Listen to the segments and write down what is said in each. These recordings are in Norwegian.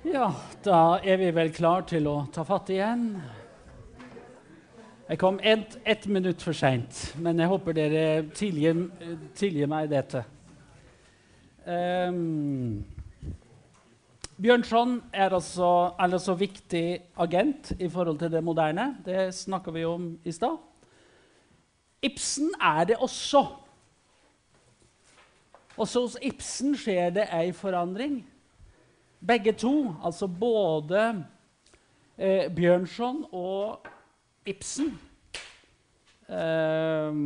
Ja, da er vi vel klar til å ta fatt igjen. Jeg kom ett et minutt for seint, men jeg håper dere tilgir, tilgir meg dette. Um, Bjørnson er altså, er altså viktig agent i forhold til det moderne. Det snakka vi om i stad. Ibsen er det også. Også hos Ibsen skjer det ei forandring. Begge to, altså både eh, Bjørnson og Ibsen, eh,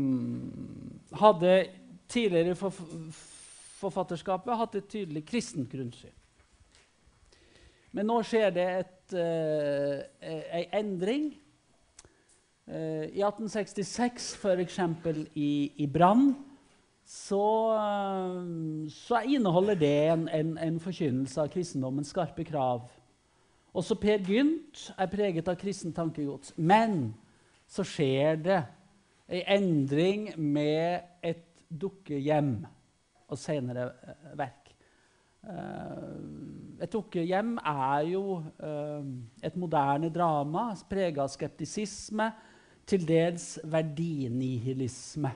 hadde tidligere i forf forfatterskapet hatt et tydelig kristent grunnsyn. Men nå skjer det et, eh, ei endring. Eh, I 1866, f.eks. i, i Brann, så, eh, så, inneholder det en, en, en, forkynnelse av kristendommens skarpe krav. Også Per Gynt er preget av kristen tankegods. Men så skjer det en endring med et dukkehjem og senere uh, verk. Uh, et dukkehjem er jo et moderne drama prega av skeptisisme, til dels verdinihilisme.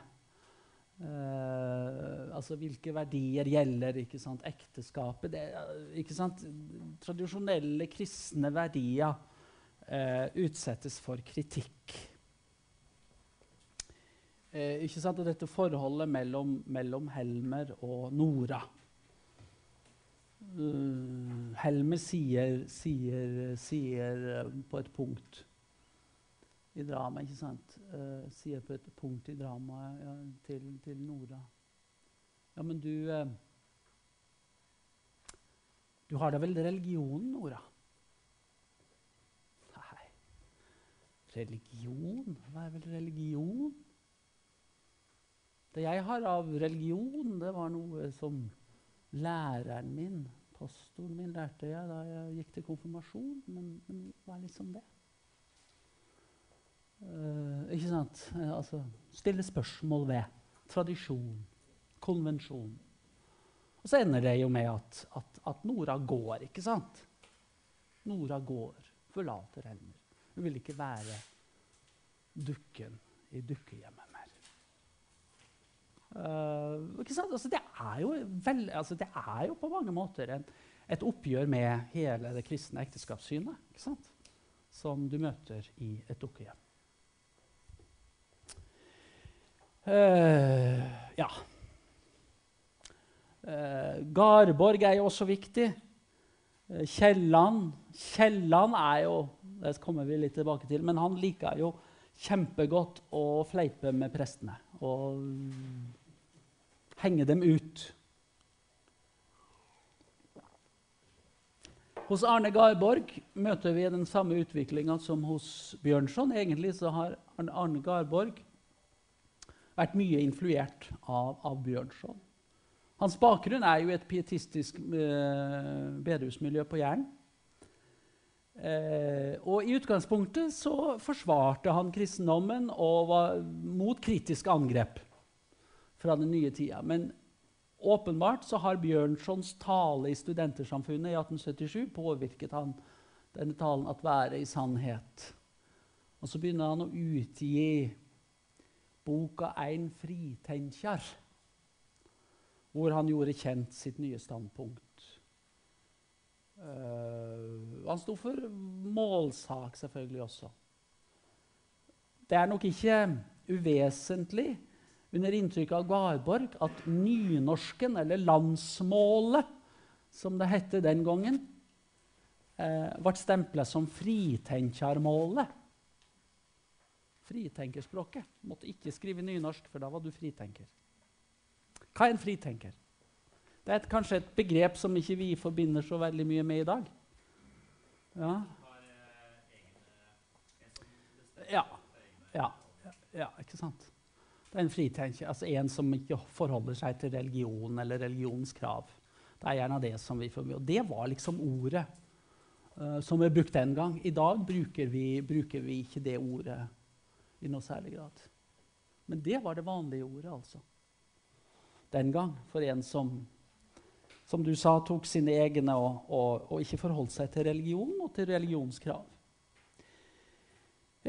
Uh, altså hvilke verdier gjelder ikke sant? ekteskapet det, ikke sant? Tradisjonelle kristne verdier uh, utsettes for kritikk. Uh, ikke sant? Og dette forholdet mellom, mellom Helmer og Nora. Helmer sier, sier, sier på et punkt i drama, ikke sant? Uh, sier på et punkt i dramaet ja, til, til, Nora Ja, men du uh, Du har da vel religionen, Nora? Nei Religion? Hva er vel religion? Det jeg har av religion, det var noe som læreren min, pastoren min, lærte jeg da jeg gikk til konfirmasjon. Men, men hva er liksom det? Uh, ikke sant? Uh, altså, stille spørsmål ved tradisjon, konvensjon. Og så ender det jo med at, at, at Nora går, ikke sant? Nora går, forlater Helmer. Hun vil ikke være dukken i dukkehjemmet mer. Uh, ikke sant? Altså, det, er jo vel, altså, det er jo på mange måter en, et oppgjør med hele det kristne ekteskapssynet ikke sant? som du møter i et dukkehjem. Uh, ja. Uh, Garborg er jo også viktig. Uh, Kielland Kielland er jo Det kommer vi litt tilbake til. Men han liker jo kjempegodt å fleipe med prestene og henge dem ut. Hos Arne Garborg møter vi den samme utviklinga som hos Bjørnson. Egentlig så har Arne Garborg vært mye influert av, av Bjørnson. Hans bakgrunn er jo et pietistisk eh, bedehusmiljø på Jæren. Eh, og I utgangspunktet så forsvarte han kristendommen og var mot kritiske angrep fra den nye tida. Men åpenbart så har Bjørnsons tale i Studentersamfunnet i 1877 påvirket han denne talen at være i sannhet. Og så begynner han å utgi boka 'Ein fritenkjar', hvor han gjorde kjent sitt nye standpunkt. Uh, han sto for målsak, selvfølgelig også. Det er nok ikke uvesentlig under inntrykk av Garborg at nynorsken, eller landsmålet, som det hette den gangen, uh, ble stempla som fritenkjarmålet fritenkerspråket. Måtte ikke skrive nynorsk, for da var du fritenker. Hva er en fritenker? Det er et, kanskje et begrep som ikke vi forbinder så veldig mye med i dag. Ja. Ja. ja. ja ikke sant? Det er en fritenker, altså en som ikke forholder seg til religion eller religionens krav. Det er gjerne det som vi med. Og det var liksom ordet uh, som ble brukt den gang. I dag bruker vi, bruker vi ikke det ordet i noe særlig grad. Men det var det vanlige ordet, altså. Den gang, for en som, som du sa, tok sine egne og, og, og ikke forholdt seg til religion og til religionskrav.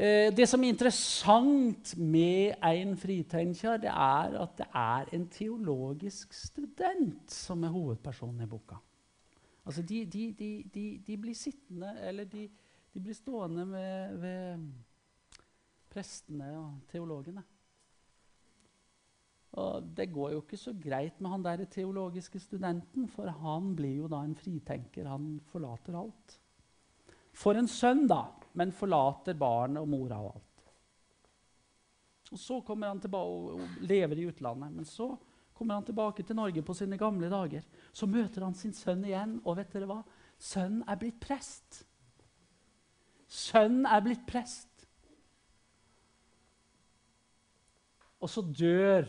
Eh, det som er interessant med en fritenker, det er at det er en teologisk student som er hovedpersonen i boka. Altså de, de, de, de blir sittende, eller de, blir stående ved, ved prestene og teologene. Og det går jo ikke så greit med han der teologiske studenten, for han blir jo da en fritenker. Han forlater alt. For en sønn, da, men forlater barnet og mora og alt. Og Så kommer han tilbake og lever i utlandet. Men så kommer han tilbake til Norge på sine gamle dager. Så møter han sin sønn igjen, og vet dere hva? Sønnen er blitt prest. Sønnen er blitt prest. Og så dør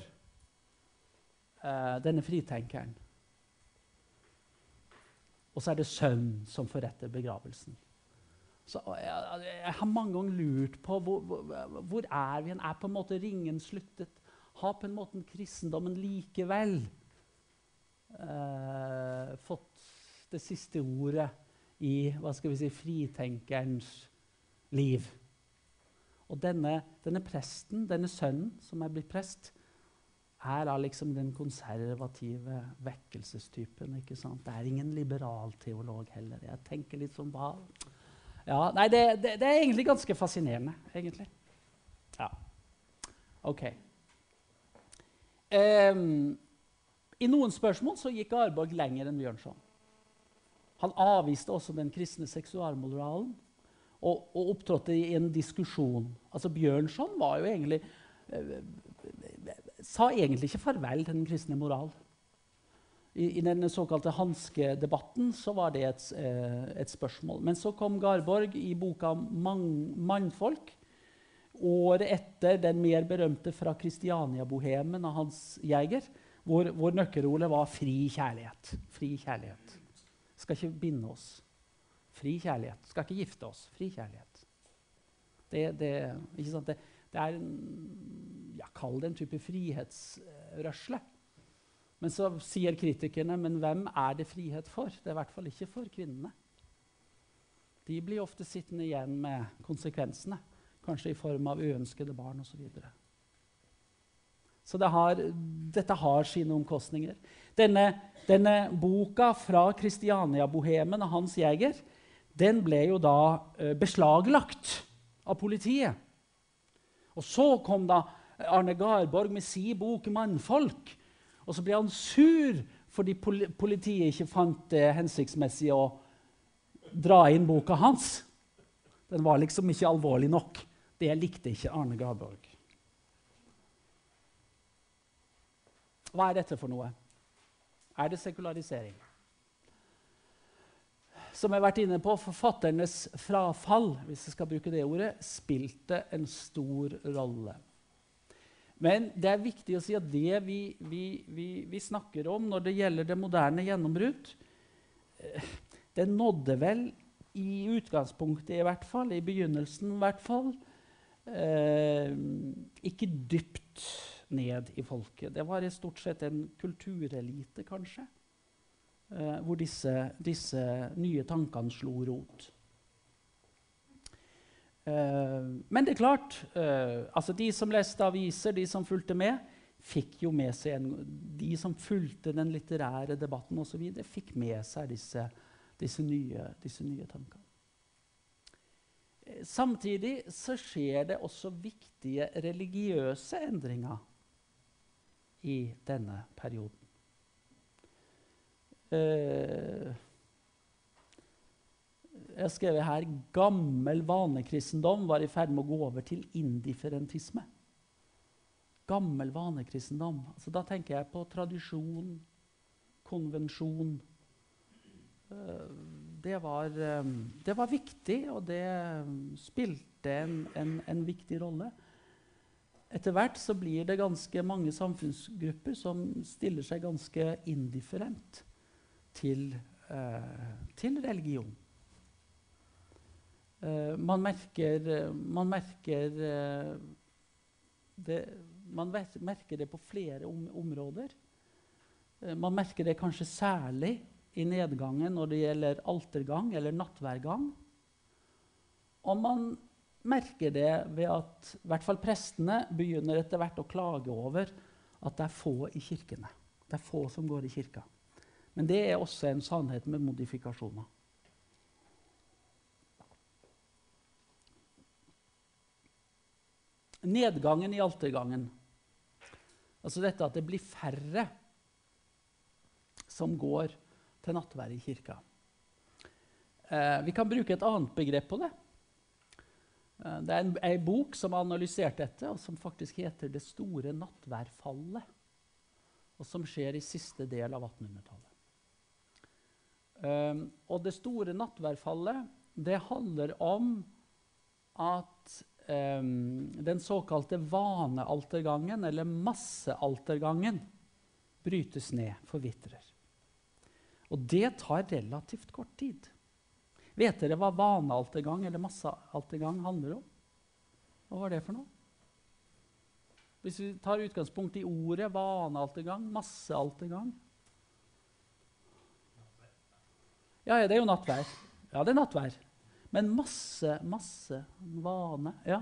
eh, denne fritenkeren. Og så er det sønnen som forretter begravelsen. Så jeg, jeg, har mange ganger lurt på hvor, hvor, hvor er vi Er på en måte ringen sluttet? Har på en måte kristendommen likevel eh, fått det siste ordet i hva skal vi si, fritenkerens liv? Og denne, denne presten, denne sønnen som er blitt prest, er da liksom den konservative vekkelsestypen. ikke sant? Det er ingen liberal teolog heller. Jeg tenker litt som hva ja, nei, det, det, det, er egentlig ganske fascinerende, egentlig. Ja. OK. Um, I noen spørsmål så gikk Arborg lenger enn Bjørnson. Han avviste også den kristne seksualmoralen og, og opptrådte i en diskusjon. Altså Bjørnson var jo egentlig uh, sa egentlig ikke farvel til den kristne moral. I, I, den såkalte hanskedebatten så var det et, eh, et, spørsmål. Men så kom Garborg i boka 'Mannfolk'. Året etter den mer berømte fra Kristiania-bohemen av Hans Jæger, hvor, hvor nøkkelordet var 'fri kjærlighet'. Fri kjærlighet. Skal ikke binde oss. Fri kjærlighet. Skal ikke gifte oss. Fri kjærlighet. Det, det, det, det er en, ja, Kall det en type frihetsrørsle. Men så sier kritikerne men hvem er det frihet for? Det er i hvert fall ikke for kvinnene. De blir ofte sittende igjen med konsekvensene, kanskje i form av uønskede barn osv. Så, videre. så det har, dette har sine omkostninger. Denne, denne boka fra Kristiania-bohemen av Hans Jæger den ble jo da uh, beslaglagt av politiet. Og så kom da Arne Garborg med sin bok 'Mannfolk', og så ble han sur fordi politiet ikke fant det hensiktsmessig å dra inn boka hans. Den var liksom ikke alvorlig nok. Det likte ikke Arne Garborg. Hva er dette for noe? Er det sekularisering? Som jeg har vært inne på, Forfatternes frafall hvis jeg skal bruke det ordet, spilte en stor rolle. Men det er viktig å si at det vi, vi, vi, vi snakker om når det gjelder det moderne gjennombrudd, eh, det nådde vel i utgangspunktet i hvert fall, i begynnelsen i hvert fall, eh, ikke dypt ned i folket. Det var i stort sett en kulturelite, kanskje, eh, hvor disse, disse nye tankene slo rot. Eh, men det er klart eh, altså De som leste aviser, de som fulgte med, fikk jo med seg en, De som fulgte den litterære debatten osv., fikk med seg disse, disse, nye, disse nye, tankene. Uh, samtidig så skjer det også viktige religiøse endringer i denne perioden. Uh, jeg har skrevet her gammel vanekristendom var i ferd med å gå over til indifferentisme. Gammel vanekristendom. Altså, da tenker jeg på tradisjon, konvensjon. Eh, det var, eh, det var viktig, og det spilte en, en, en viktig rolle. Etter hvert så blir det ganske mange samfunnsgrupper som stiller seg ganske indifferent til, uh, til religion. Uh, man merker, man merker uh, det, man merker det på flere om områder. Eh, man merker det kanskje særlig i nedgangen når det gjelder altergang eller nattverdgang. Og man merker det ved at i hvert fall prestene begynner etter hvert å klage over at det er få i kirkene. Det er få som går i kirka. Men det er også en sannhet med modifikasjoner. Nedgangen i altergangen, altså dette at det blir færre som går til nattverd i kirka. Eh, vi kan bruke et annet begrep på det. Eh, det er en, en, bok som har analysert dette, og som faktisk heter 'Det store nattværfallet'. Og som skjer i siste del av 1800-tallet. Um, og det store nattværfallet det handler om at um, den såkalte vanealtergangen, eller massealtergangen, brytes ned, forvitrer. Og det tar relativt kort tid. Vet dere hva vanealtergang eller massealtergang handler om? Hva var det for noe? Hvis vi tar utgangspunkt i ordet vanealtergang, massealtergang Ja, det er jo nattvær. Ja, det er nattvær. Men masse, masse vane Ja.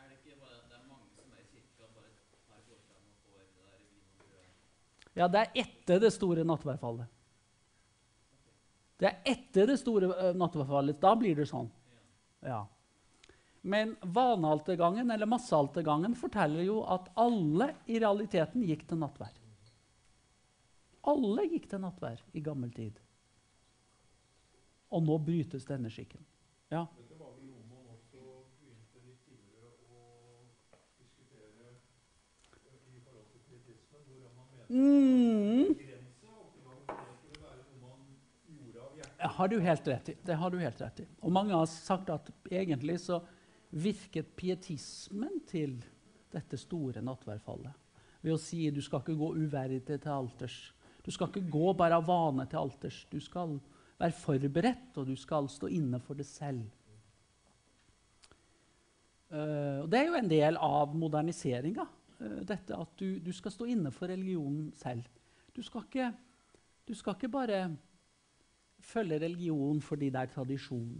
Er det ikke bare at det er mange som er i kirka bare her foreslår og får det der vin? Ja, det er etter det store nattværfallet. Det er etter det store uh, nattverdfallet. Da blir det sånn. Ja. Men vanealtergangen eller massealtergangen forteller jo at alle i realiteten gikk til nattvær. Alle gikk til nattvær i gammel tid. Og nå brytes denne skikken. Ja. Mente Mm. det har du helt rett i. Det har du helt rett i. Og mange har sagt at egentlig så virket pietismen til dette store nattværfallet. Ved å si du skal ikke gå uverdig til alters. Du skal ikke gå bare av vane til alters. Du skal være forberedt, og du skal stå inne for det selv. Uh, det er jo en del av moderniseringa. Uh, dette at du, du, skal stå inne for religionen selv. Du skal ikke, du skal ikke bare følge religion fordi det er tradisjon.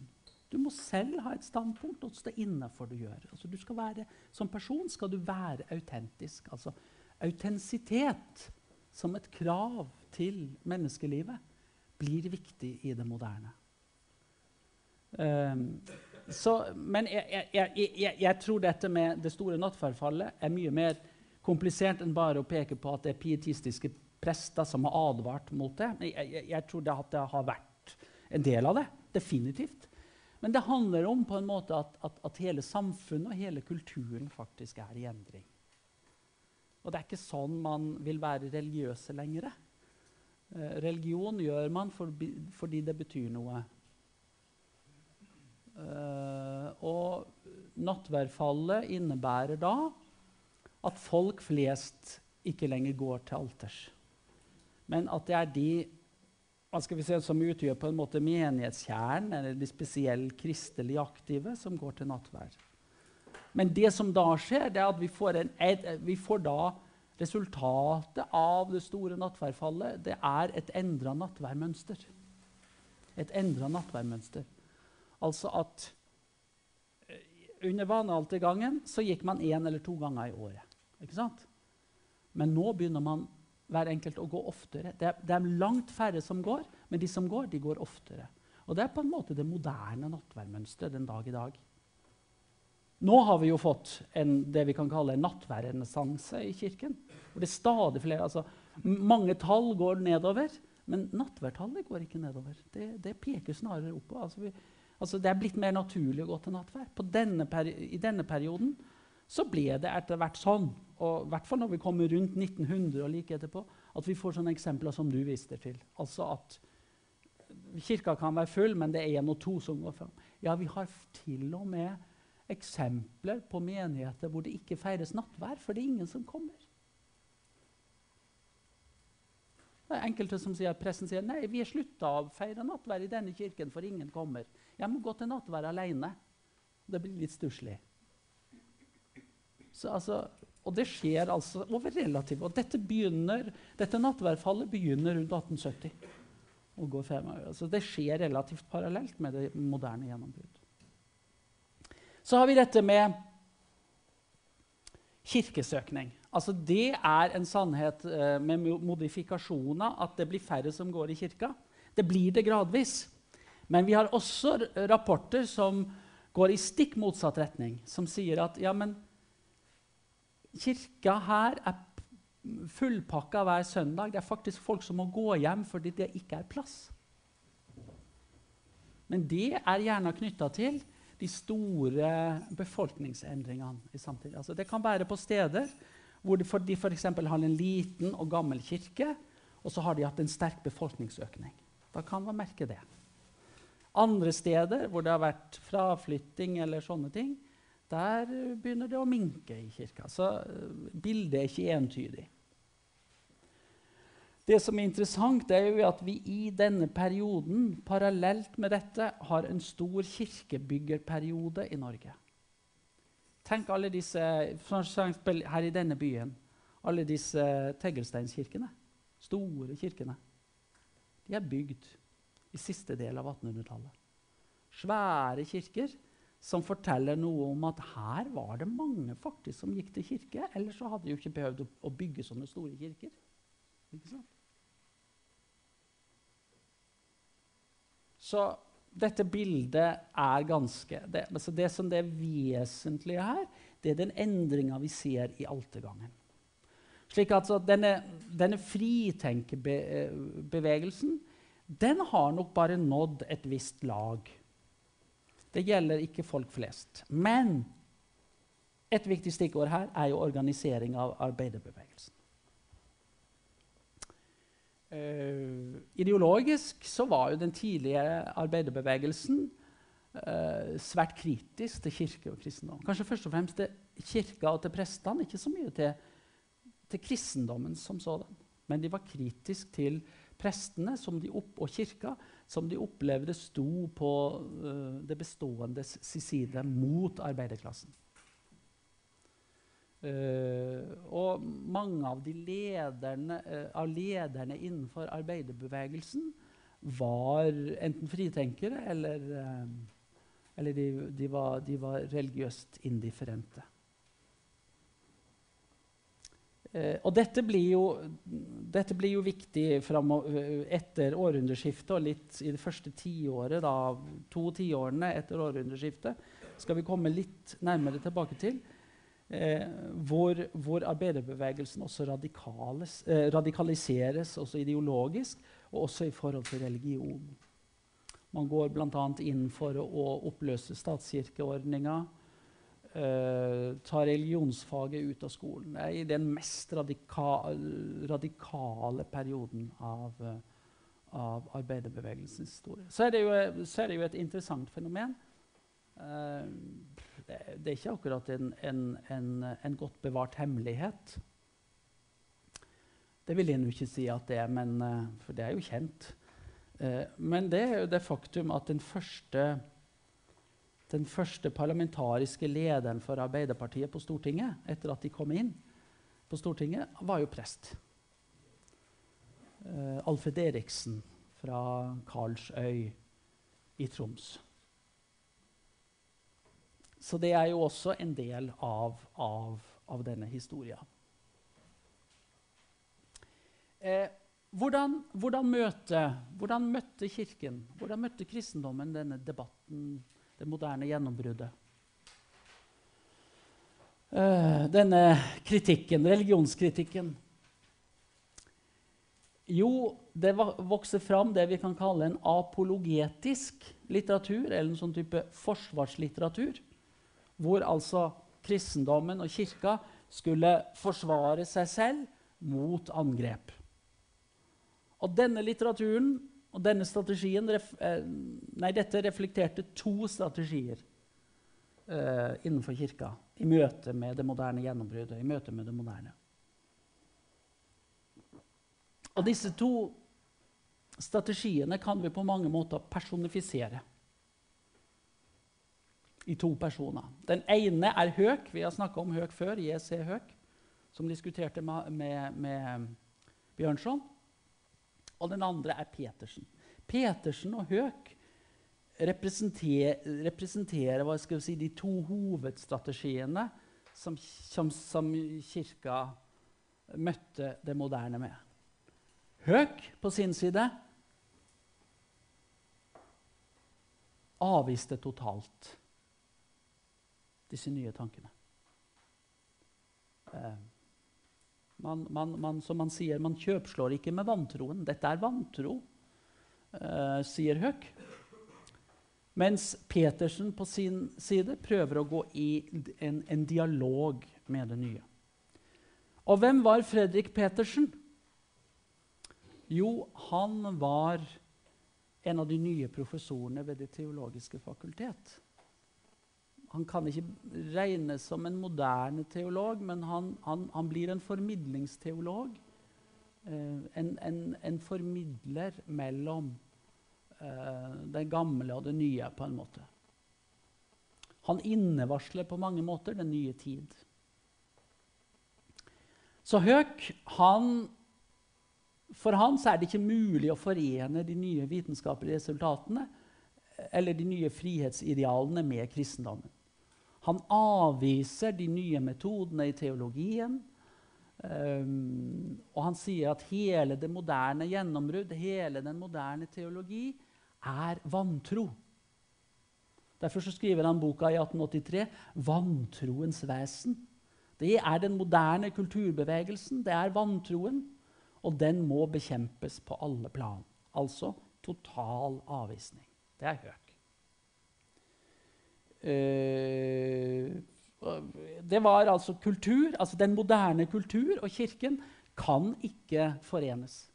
Du må selv ha et standpunkt og stå inne for det du gjør. Altså, du være, som person skal du være autentisk. Altså, autentisitet som et krav til menneskelivet blir viktig i det moderne. Um, så, men jeg, jeg, jeg, jeg, tror dette med det store nattverdfallet er mye mer komplisert enn bare å peke på at det er pietistiske prester som har advart mot det. Jeg, tror det, det, har vært en del av det. Definitivt. Men det handler om på en måte at, at, at hele samfunnet og hele kulturen faktisk er i endring. Og det er ikke sånn man vil være religiøse lenger. Eh, religion gjør man fordi det betyr noe. Uh, og nattverdfallet innebærer da at folk flest ikke lenger går til alters. Men at det er de si, som utgjør på en måte menighetskjernen, eller de spesielt kristelig aktive, som går til nattverd. Men det som da skjer, det er at vi får, en, vi får da Resultatet av det store nattverdfallet det er et endra nattverdmønster. Et endra nattverdmønster. Altså at eh, under vanealtergangen gikk man én eller to ganger i året. Ikke sant? Men nå begynner man hver enkelt å gå oftere. Det er, det er, langt færre som går, men de som går, de går oftere. Og Det er på en måte det moderne nattverdmønsteret den dag i dag. Nå har vi jo fått en, det vi kan kalle en nattverdrenessanse i kirken. Hvor det er stadig flere, altså, Mange tall går nedover, men nattværtallet går ikke nedover. Det, det peker snarere oppover. Altså, altså, det er blitt mer naturlig å gå til nattvær. Denne I denne perioden så ble det etter hvert sånn, i hvert fall når vi kommer rundt 1900 og like etterpå, at vi får sånne eksempler som du viste til. Altså at kirka kan være full, men det er én og to som går fram. Ja, vi har til og med eksempler på menigheter hvor det ikke feires nattvær, for det er ingen som kommer. Det er enkelte som sier Pressen sier nei, vi er slutta å feire nattvær i denne kirken, for ingen kommer. Jeg må gå til nattvær alene. Det blir litt stusslig. Altså, og det skjer altså over relativt Og dette, dette nattværfallet begynner rundt 1870 og går frem. Altså det skjer relativt parallelt med det moderne gjennombrudd. Så har vi dette med kirkesøkning. Altså det er en sannhet eh, med modifikasjoner at det blir færre som går i kirka. Det blir det gradvis. Men vi har også rapporter som går i stikk motsatt retning, som sier at ja, men kirka her er fullpakka hver søndag. Det er faktisk folk som må gå hjem fordi det ikke er plass. Men det er gjerne knytta til de store befolkningsendringene i samtiden. Altså det kan være på steder hvor de, f.eks. har en liten og gammel kirke, og så har de hatt en sterk befolkningsøkning. Da kan man merke det. Andre steder hvor det har vært fraflytting eller sånne ting, der begynner det å minke i kirka. Så eh, bildet er ikke entydig. Det som er interessant, er jo at vi i denne perioden, parallelt med dette, har en stor kirkebyggerperiode i Norge. Tenk alle disse, her i denne byen, alle disse teglsteinskirkene. Store kirkene. De er bygd i siste del av 1800-tallet. Svære kirker som forteller noe om at her var det mange faktisk som gikk til kirke. Ellers så hadde de jo ikke behøvd å bygge sånne store kirker. Ikke sant? Så dette bildet er ganske Det, altså det som det vesentlige her, det er den endringa vi ser i altergangen. Slik at denne, denne fritenkebevegelsen den har nok bare nådd et visst lag. Det gjelder ikke folk flest. Men et viktig stikkord her er jo organisering av arbeiderbevegelsen. Eh, ideologisk så var jo den tidlige arbeiderbevegelsen eh, svært kritisk til kirke og kristendom. Kanskje først og fremst til kirka og til prestene, ikke så mye til, til kristendommen som sådan. Men de var kritiske til prestene opp, og kirka, som de opplevde sto på uh, det bestående side mot arbeiderklassen. Eh, og mange av, de lederne, uh, av lederne innenfor arbeiderbevegelsen var enten fritenkere eller, uh, eller de, de, var, de var religiøst indifferente. Og dette blir, jo, dette blir jo viktig eh, etter århundreskiftet og litt i det første tiåret, da, to tiårene etter århundreskiftet, skal vi komme litt nærmere tilbake til. Eh, hvor, hvor arbeiderbevegelsen også eh, radikaliseres også ideologisk, og også i forhold til religion. Man går bl.a. inn for å, å oppløse statskirkeordninga. Eh, ta religionsfaget ut av skolen. Det er i den mest radikal, radikale perioden av, eh, av arbeiderbevegelsens historie. Så er, det jo, er det jo et interessant fenomen. Eh, det, er ikke akkurat en, en, en, en godt bevart hemmelighet. Det vil jeg nå ikke si at det er, men, eh, for det er jo kjent. Eh, men det er jo det faktum at den første, den første parlamentariske lederen for Arbeiderpartiet på Stortinget, etter at de kom inn på Stortinget, var jo prest. Eh, Alfred Eriksen fra Karlsøy i Troms. Så det er jo også en del av, av, av denne historia. Eh, hvordan, hvordan, hvordan møtte Kirken, hvordan møtte kristendommen denne debatten, det moderne gjennombruddet? Eh, denne kritikken, religionskritikken. Jo, det vokser fram det vi kan kalle en apologetisk litteratur, eller en sånn type forsvarslitteratur, hvor altså kristendommen og kirka skulle forsvare seg selv mot angrep. Og denne litteraturen og denne strategien eh, Nei, dette reflekterte to strategier uh, innenfor kirka i møte med det moderne gjennombruddet. i møte med det moderne. Og disse to strategiene kan vi på mange måter personifisere i to personer. Den ene er Høk. Vi har snakka om Høk før. J.C. Høk. som diskuterte med, med, med Bjørnson. Og den andre er Petersen. Petersen og Høk representerer, representerer si, de to hovedstrategiene som, som, som kirka møtte det moderne med. Høk på sin side avviste totalt disse nye tankene. Eh, man, man, man, som man sier, man kjøpslår ikke med vantroen. Dette er vantro, eh, sier Høk. Mens Petersen på sin side prøver å gå i en, en dialog med det nye. Og hvem var Fredrik Petersen? Jo, han var en av de nye professorene ved Det teologiske fakultet. Han kan ikke regnes som en moderne teolog, men han, han, han blir en formidlingsteolog. Eh, en, en, en, formidler mellom eh, det gamle og det nye, på en måte. Han innevarsler på mange måter den nye tid. Så Høek, han, For han er det ikke mulig å forene de nye vitenskapelige resultatene eller de nye frihetsidealene med kristendommen. Han avviser de nye metodene i teologien. Um, og han sier at hele det moderne gjennombrudd, hele den moderne teologi, er vantro. Derfor skriver han boka i 1883 'Vantroens vesen'. Det er den moderne kulturbevegelsen. Det er vantroen. Og den må bekjempes på alle plan. Altså total avvisning. Det er hørt. Det var altså kultur, altså den moderne kultur og Kirken kan ikke forenes.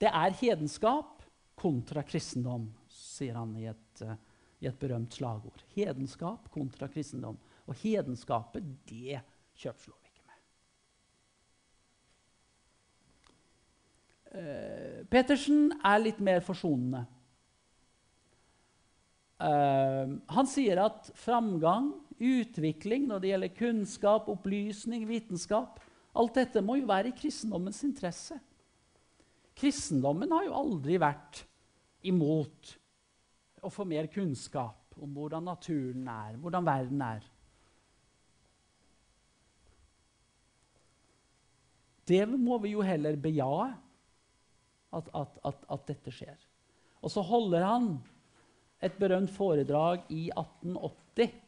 Det er hedenskap kontra kristendom, sier han i et, uh, i et berømt slagord. Hedenskap kontra kristendom. Og hedenskapet, det kjøpslår vi ikke med. Uh, Pettersen er litt mer forsonende. Uh, han sier at framgang, utvikling når det gjelder kunnskap, opplysning, vitenskap Alt dette må jo være i kristendommens interesse. Kristendommen har jo aldri vært imot å få mer kunnskap om hvordan naturen er, hvordan verden er. Det må vi jo heller bejae, at, at, at, at, dette skjer. Og så holder han et berømt foredrag i 1880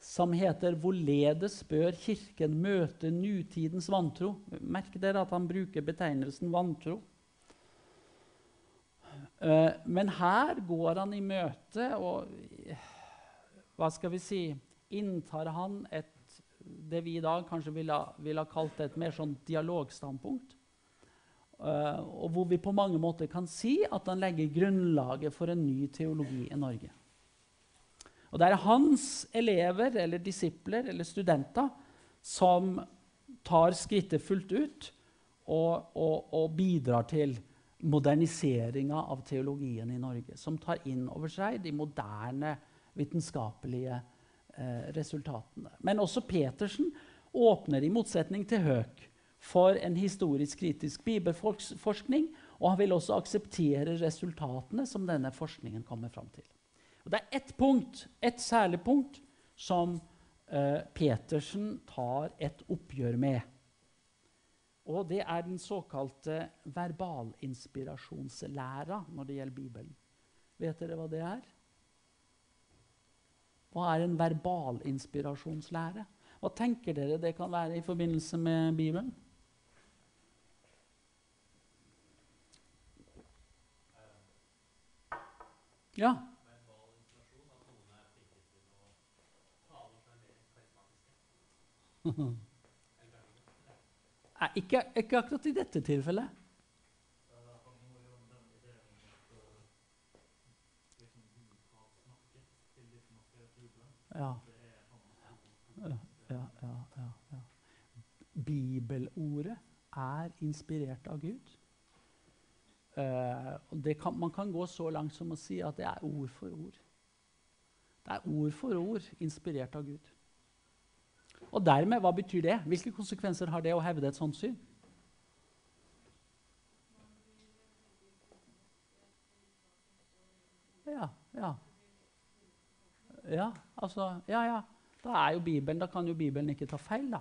som heter 'Hvorledes bør Kirken møte nutidens vantro'? Merk dere at han bruker betegnelsen vantro. Uh, men her går han i møte, og hva skal vi si Inntar han et det vi i dag kanskje ville, ville ha kalt et mer sånn dialogstandpunkt. Uh, og hvor vi på mange måter kan si at han legger grunnlaget for en ny teologi i Norge. Og det er hans elever eller disipler eller studenter som tar skrittet fullt ut og, og, og bidrar til moderniseringa av teologien i Norge. Som tar inn over seg de moderne vitenskapelige eh, resultatene. Men også Petersen åpner, i motsetning til Høek, for en historisk kritisk bibelforskning. Og han vil også akseptere resultatene som denne forskningen kommer fram til. Og det er ett punkt, et særlig punkt som eh, Petersen tar et oppgjør med. Og det er den såkalte verbalinspirasjonslæra når det gjelder Bibelen. Vet dere hva det er? Hva er en verbalinspirasjonslære? Hva tenker dere det kan være i forbindelse med Bibelen? Ja. Nei, ikke, ikke akkurat i dette tilfellet. Ja. Ja, ja, ja, Bibelordet er inspirert av Gud. Uh, kan, man kan gå så langt som å si at det er ord for ord. Det er ord for ord inspirert av Gud. Og dermed, hva betyr det? Hvilke konsekvenser har det å hevde et sånt syn? Ja, ja. Ja, altså Ja, ja. Da er jo Bibelen, da kan jo Bibelen ikke ta feil, da.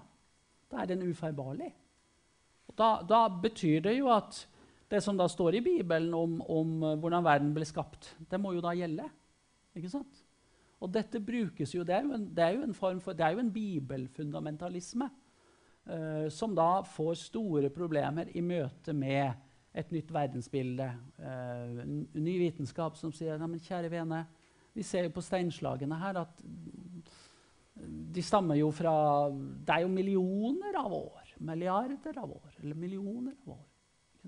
Da er den ufeilbarlig. Da, da betyr det jo at det som da står i Bibelen om, om eh, hvordan verden ble skapt, det må jo da gjelde. Ikke sant? Og dette brukes jo, Det er jo en, er jo en form for, det er jo en bibelfundamentalisme uh, som da får store problemer i møte med et nytt verdensbilde. Uh, ny vitenskap som sier Nei, men kjære vene, vi ser jo på steinslagene her at de stammer jo fra Det er jo millioner av år. Milliarder av år. Eller millioner av år.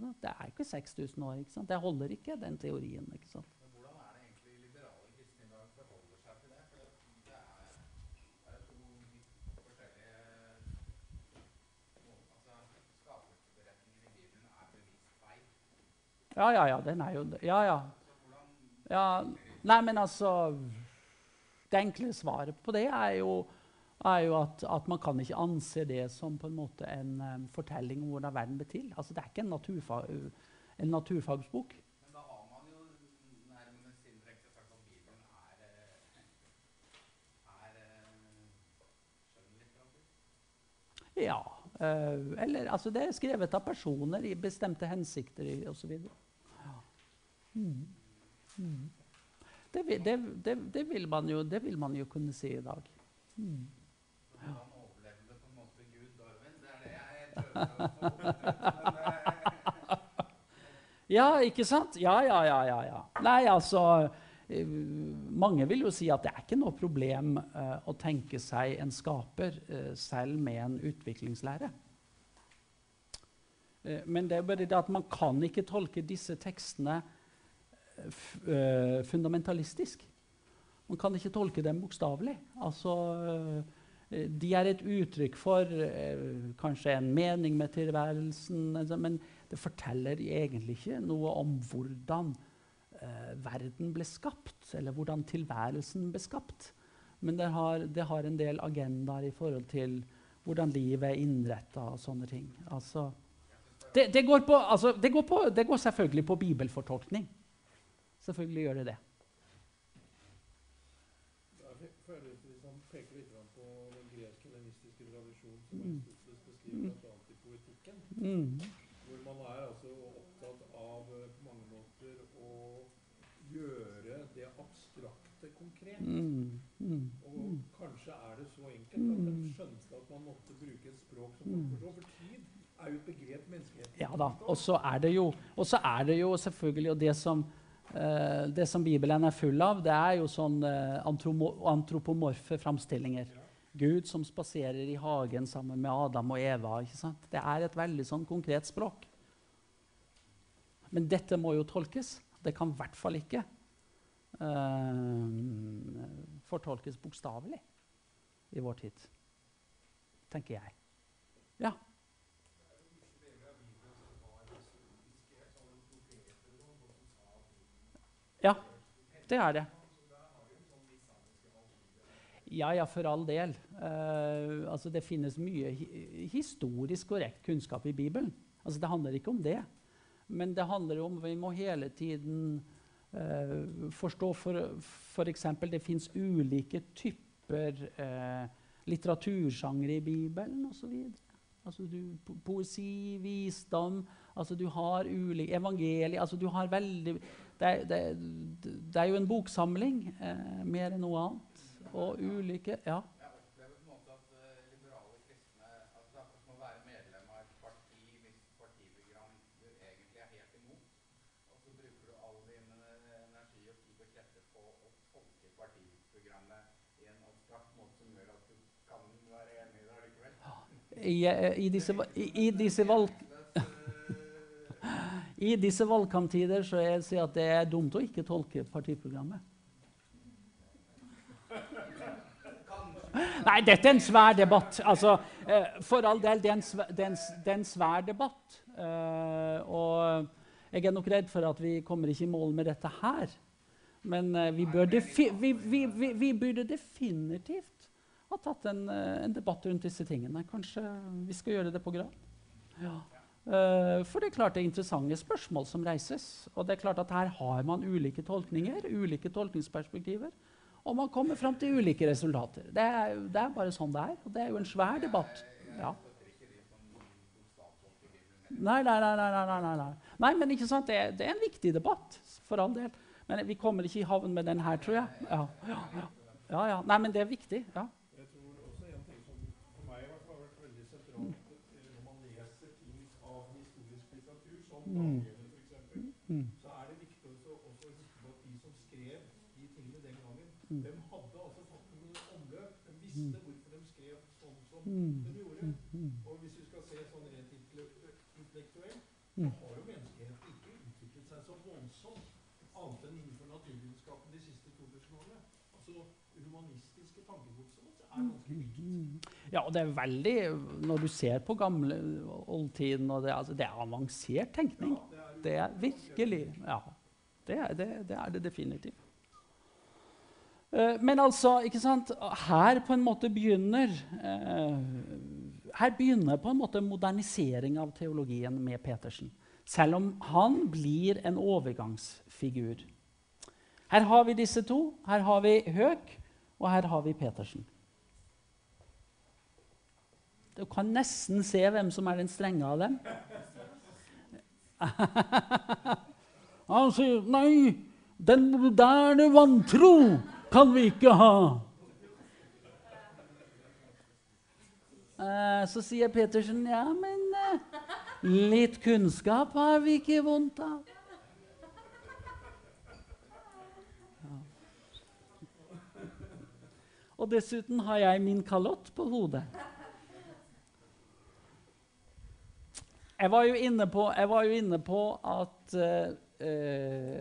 Det er ikke 6000 år. ikke sant? Det holder ikke, den teorien. ikke sant? Men hvordan er det egentlig liberale kristne i dag forholder seg til det? For det er, det er to forskjellige. Altså, skapelsesberetningen i Bibelen er bevisst feil. Ja, ja, ja. Den er jo Ja, ja. Ja. Nei, men altså Det enkle svaret på det er jo, er jo at, at man kan ikke anse det som på en måte en um, fortelling om hvordan verden ble til. Altså, det er ikke en, naturfag, en naturfagsbok. Men da har man jo nærmest indirekte sagt at Bibelen er, eh, er eh, skjønnlitteratur. Ja. Uh, eller altså, det er skrevet av personer i bestemte hensikter osv. Ja. Mm. Mm. Det, vil- det, det, det, vil man jo, det vil man jo kunne si i dag. Mm. Så Hvordan overlevde på en måte Gud Darwin? Det er det jeg prøver å få ut. Men, eh, Ja, ikke sant? Ja, ja, ja. ja, ja. Nei, altså eh, Mange vil jo si at det er ikke noe problem uh, å tenke seg en skaper uh, selv med en utviklingslære. Uh, men det er bare det at man kan ikke tolke disse tekstene fundamentalistisk. Man kan ikke tolke dem bokstavelig. Altså, de er et uttrykk for eh, kanskje en mening med tilværelsen, altså, men det forteller egentlig ikke noe om hvordan eh, verden ble skapt, eller hvordan tilværelsen ble skapt. Men det har, det har en del agendaer i forhold til hvordan livet er innretta og sånne ting. Altså, det, det, går på, altså, går på, det går selvfølgelig på bibelfortolkning. Selvfølgelig gjør det det. Der føler jeg vi som peker litt grann på den gresk-helenistiske tradisjonen som Mm. Aristoteles beskriver bl.a. i poetikken. Mm. Hvor man er altså opptatt av eh, på mange måter å gjøre det abstrakte konkret. Mm. Mm. Og kanskje er det så enkelt at de skjønte at man måtte bruke et språk som folk forstår. For tid er jo et begrep menneskeheten Ja da. Og så er det jo, er det jo selvfølgelig og det som, eh, det som Bibelen er full av, det er jo sånn eh, antropomorfe framstillinger. Gud som spaserer i hagen sammen med Adam og Eva. ikke sant? Det er et veldig sånn konkret språk. Men dette må jo tolkes. Det kan i hvert fall ikke uh, fortolkes bokstavelig i vår tid. Tenker jeg. Ja. Ja, det er det. Ja, ja, for all del. Uh, altså, det finnes mye hi historisk korrekt kunnskap i Bibelen. Altså, det handler ikke om det. Men det handler om vi må hele tiden uh, forstå for eksempel det fins ulike typer uh, litteratursjangre i Bibelen osv. Altså poesi, visdom altså Du har ulike evangelier altså du har veldig, det, er, det, det er jo en boksamling mer enn noe annet. Og ulike Ja. Eh. Og din eh, tolke partiprogrammet i i eh, disse, i, disse valg, I disse valgkamptider så jeg sier at det er dumt å ikke tolke partiprogrammet. Nei, dette er en svær debatt. Altså, eh, for all del, det er en, svær debatt. Eh, og jeg er nok redd for at vi kommer ikke i mål med dette her. Men eh, vi, defi vi, vi, vi, burde definitivt ha tatt en, en debatt rundt disse tingene. Kanskje vi skal gjøre det på grad? Ja. For det er klart det er interessante spørsmål som reises. Og det er klart at her har man ulike tolkninger, ulike tolkningsperspektiver. Og man kommer fram til ulike resultater. Det er, det er bare sånn det er. Og det er jo en svær debatt. Ja. Nei, nei, nei. nei, nei, nei, nei. men ikke sant? Det, er, det er en viktig debatt, for all del. Men vi kommer ikke i havn med den her, tror jeg. Ja, ja, ja. ja. Nei, men det er viktig. ja. Jeg tror også en ting som for meg i hvert fall har vært veldig sentralt eh, når man leser ting av historisk litteratur, som Mm. Daniel f.eks., Mm. så er det viktig også, også å huske på at de som skrev de tingene den gangen, Mm. de hadde altså fått noen omløp. De visste hvorfor de skrev sånn som Mm. de gjorde. Mm. Og hvis vi skal se sånn rent intellek- intellektuelt, Mm. så har jo menneskeheten ikke utviklet seg så voldsomt annet enn innenfor naturvitenskapen de siste 2000 årene. Altså, det humanistiske tankegodset vårt er ganske likt. Ja, og det er veldig Når du ser på gamle oldtiden og det, altså, det er avansert tenkning. Det er virkelig Ja. Det er det, det, er det definitivt. Eh, men altså, ikke sant Her på en måte begynner eh, Her begynner på en måte modernisering av teologien med Petersen. Selv om han blir en overgangsfigur. Her har vi disse to. Her har vi Høek, og her har vi Petersen. Du kan nesten se hvem som er den strenge av dem. Han sier nei, den moderne vantro kan vi ikke ha. Eh, Så sier Petersen ja, men eh, litt kunnskap har vi ikke vondt av. Og dessuten har jeg min kalott på hodet. Jeg var jo inne på, jo inne på at eh, eh,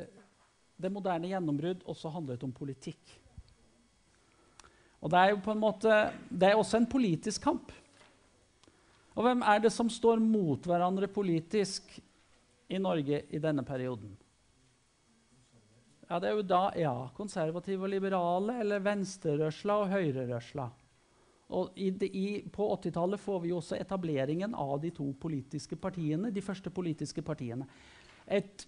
det moderne gjennombrudd også handlet om politikk. Og det er jo på en måte, det er også en politisk kamp. Og hvem er det som står mot hverandre politisk i Norge i denne perioden? Ja, Det er jo da ja, konservative og liberale, eller venstrerørsla og høyrerørsla. Og i, i, på 80-tallet får vi også etableringen av de to politiske partiene, de første politiske partiene. Et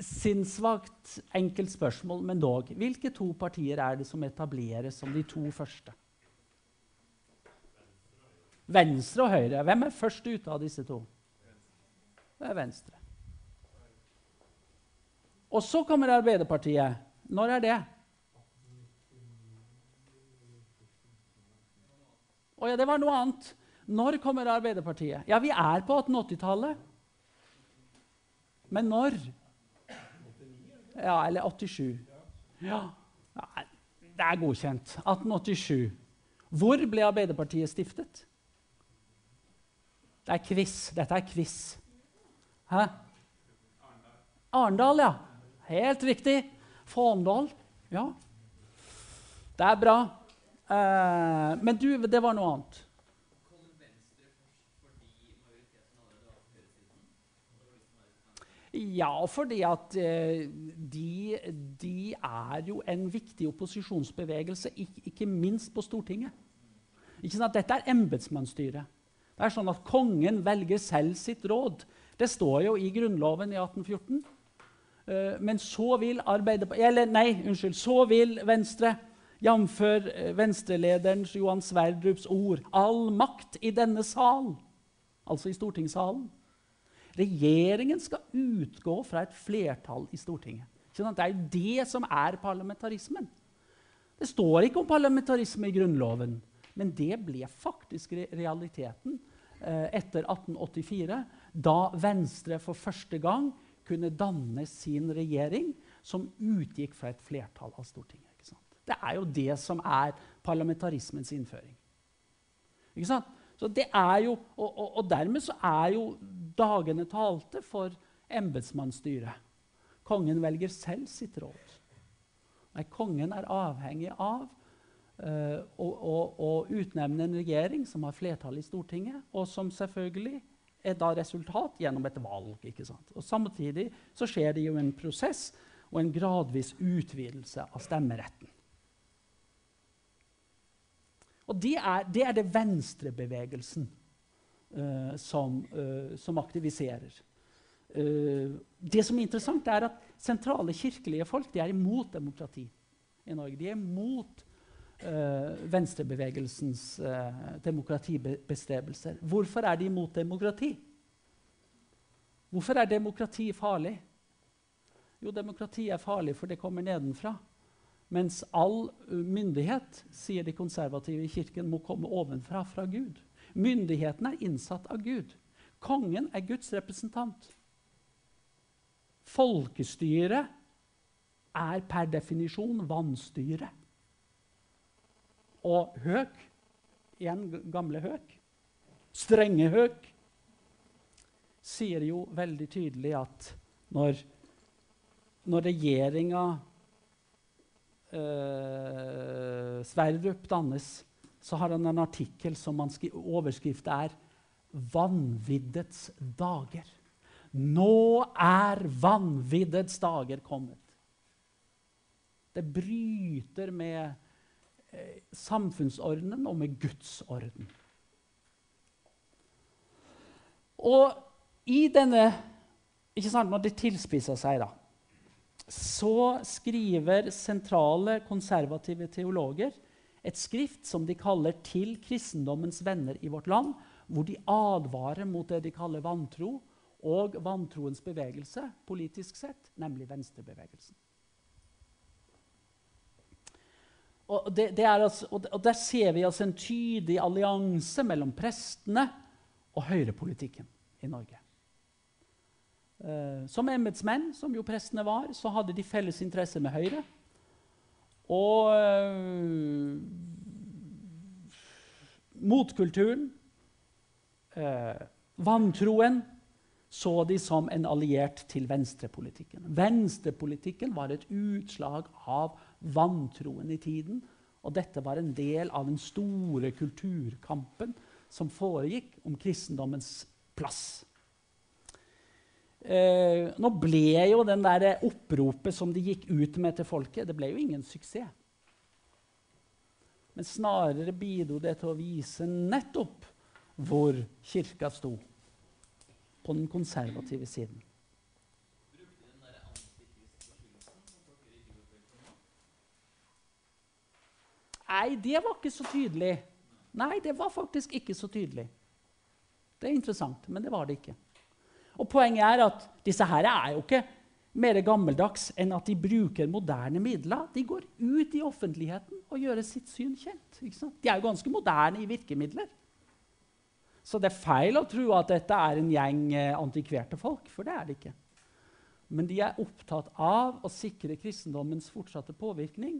sinnssvakt, enkelt spørsmål, men dog. Hvilke to partier er det som etableres som de to første? Venstre og Høyre. Hvem er først ute av disse to? Det er Venstre. Og så kommer Arbeiderpartiet. Når er det? Å ja, det var noe annet. Når kommer Arbeiderpartiet? Ja, vi er på 1880-tallet. Men når? Ja, eller 87. Ja. Det er godkjent. 1887. Hvor ble Arbeiderpartiet stiftet? Det er quiz. Dette er quiz. Hæ? Arendal, ja. Helt riktig. Fåndal. Ja. Det er bra. Eh, men du, det var noe annet. Ja, fordi at eh, de, de er jo en viktig opposisjonsbevegelse, ikke, ikke minst på Stortinget. Ikke sånn at Dette er embetsmannsstyret. Det er sånn at kongen velger selv sitt råd. Det står jo i Grunnloven i 1814. Eh, men så vil Eller nei, unnskyld. Så vil Venstre, jf. Venstre-lederens Johan Sverdrups ord, all makt i denne sal, altså i stortingssalen. Regjeringen skal utgå fra et flertall i Stortinget. Det er det som er parlamentarismen. Det står ikke om parlamentarisme i Grunnloven, men det ble faktisk realiteten eh, etter 1884, da Venstre for første gang kunne danne sin regjering som utgikk fra et flertall av Stortinget. Det er jo det som er parlamentarismens innføring. Ikke sant? Så det er jo, og, og, og dermed så er jo dagene talte for embetsmannsstyret. Kongen velger selv sitt råd. Nei, kongen er avhengig av uh, å, å, å utnevne en regjering som har flertall i Stortinget, og som selvfølgelig da resultat gjennom et valg. ikke sant? Og Samtidig så skjer det jo en prosess og en gradvis utvidelse av stemmeretten. Og det er, det er det venstrebevegelsen uh, som, uh, som aktiviserer. Uh, det som er interessant, er at sentrale kirkelige folk er imot demokrati i Norge. De er imot venstrebevegelsens eh, demokratibestrebelser. Hvorfor er de imot demokrati? Hvorfor er demokrati farlig? Jo, demokrati er farlig for det kommer nedenfra. Mens all uh, myndighet, sier de konservative i kirken, må komme ovenfra, fra Gud. Myndigheten er innsatt av Gud. Kongen er Guds representant. Folkestyret er per definisjon vannstyre. Og Høk, igjen gamle Høk, strenge Høk, sier jo veldig tydelig at når, når regjeringa eh, Sverdrup dannes, så har han en artikkel som overskrift er 'Vanviddets dager'. Nå er vanviddets dager kommet. Det bryter med samfunnsordenen og med Guds orden. Og i denne ikke sant, Når det tilspisser seg, da, så skriver sentrale konservative teologer et skrift som de kaller 'Til kristendommens venner i vårt land', hvor de advarer mot det de kaller vantro og vantroens bevegelse politisk sett, nemlig venstrebevegelsen. Og, det, det altså, og, Der ser vi altså en tydelig allianse mellom prestene og høyrepolitikken i Norge. Uh, som embetsmenn, som jo prestene var, så hadde de felles interesse med Høyre. Og uh, motkulturen, uh, vantroen, så de som en alliert til venstrepolitikken. Venstrepolitikken var et utslag av vantroen i tiden. Og dette var en del av den store kulturkampen som foregikk om kristendommens plass. Eh, nå ble jo den der oppropet som de gikk ut med til folket, det ble jo ingen suksess. Men snarere bidro det til å vise nettopp hvor kirka sto på den konservative siden. Brukte den der antikristforskyldelsen som folk ikke går for nå? Nei, det var ikke så tydelig. Nei, det var faktisk ikke så tydelig. Det er interessant, men det var det ikke. Og Poenget er at disse her er jo ikke mer gammeldags enn at de bruker moderne midler. De går ut i offentligheten og gjør sitt syn kjent. De er jo ganske moderne i virkemidler. Så det er feil å tro at dette er en gjeng eh, antikverte folk, for det er det ikke. Men de er opptatt av å sikre kristendommens fortsatte påvirkning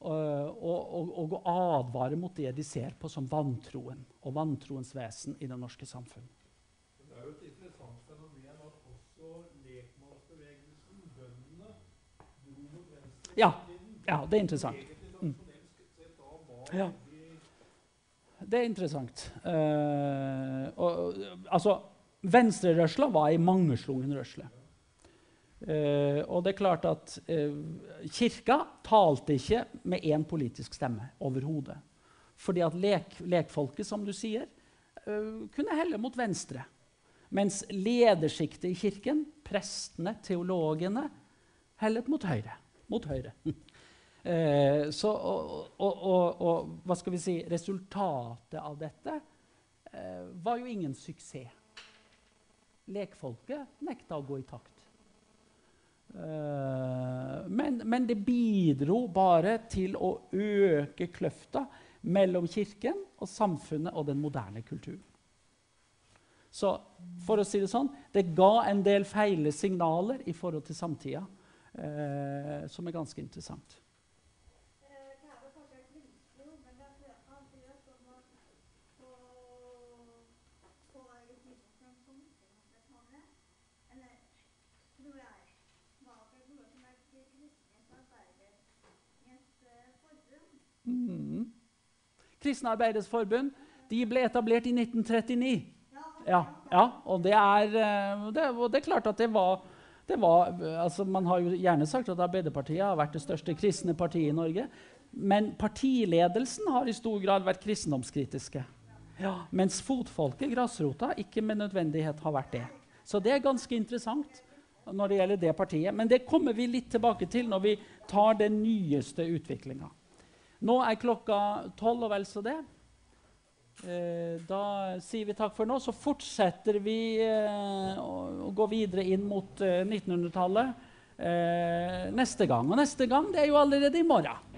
og, og, og, og advare mot det de ser på som vantroen og vantroens vesen i det norske samfunn. Det er jo et interessant fenomen at også lekmannsbevegelsen, bøndene, dro mot venstre Ja, ja, det er interessant. Var Ja. Det er interessant. Uh, og, altså, Venstrerørsla var ei mangeslungen rørsle. Eh, og det er klart at uh, Kirka talte ikke med én politisk stemme overhodet. Fordi at lek, lekfolket, som du sier, uh, kunne helle mot venstre. Mens ledersjiktet i kirken, prestene, teologene, hellet mot høyre. Mot høyre. Så, og, og, og, og, hva skal vi si, resultatet av dette var jo ingen suksess. Lekfolket nekta å gå i takt. Eh, men, men det bidro bare til å øke kløfta mellom kirken og samfunnet og den moderne kulturen. Så for å si det sånn, det ga en del feile signaler i forhold til samtida, eh, som er ganske interessant. Eh, Det er vel kanskje et vilkår, men det er han sier som at på på justisministeren som utenriksdepartementet, eller tror jeg, var det noe som het Kristent Arbeidernes Forbund. Mm. Kristne Arbeiders Forbund de ble etablert i 1939. Ja, Ja, og, det er, eh, det, og det er klart at det var, det var altså Man har jo gjerne sagt at Arbeiderpartiet har vært det største kristne partiet i Norge. Men partiledelsen har i stor grad vært kristendomskritiske. Ja, mens fotfolket, grasrota, ikke med nødvendighet har vært det. Så det er ganske interessant når det gjelder det partiet. Men det kommer vi litt tilbake til når vi tar den nyeste utviklinga. Nå er klokka tolv og vel så det. Eh, da sier vi takk for nå. Så fortsetter vi eh, å, gå videre inn mot eh, 1900-tallet eh, neste gang. Og neste gang det er jo allerede i morgen.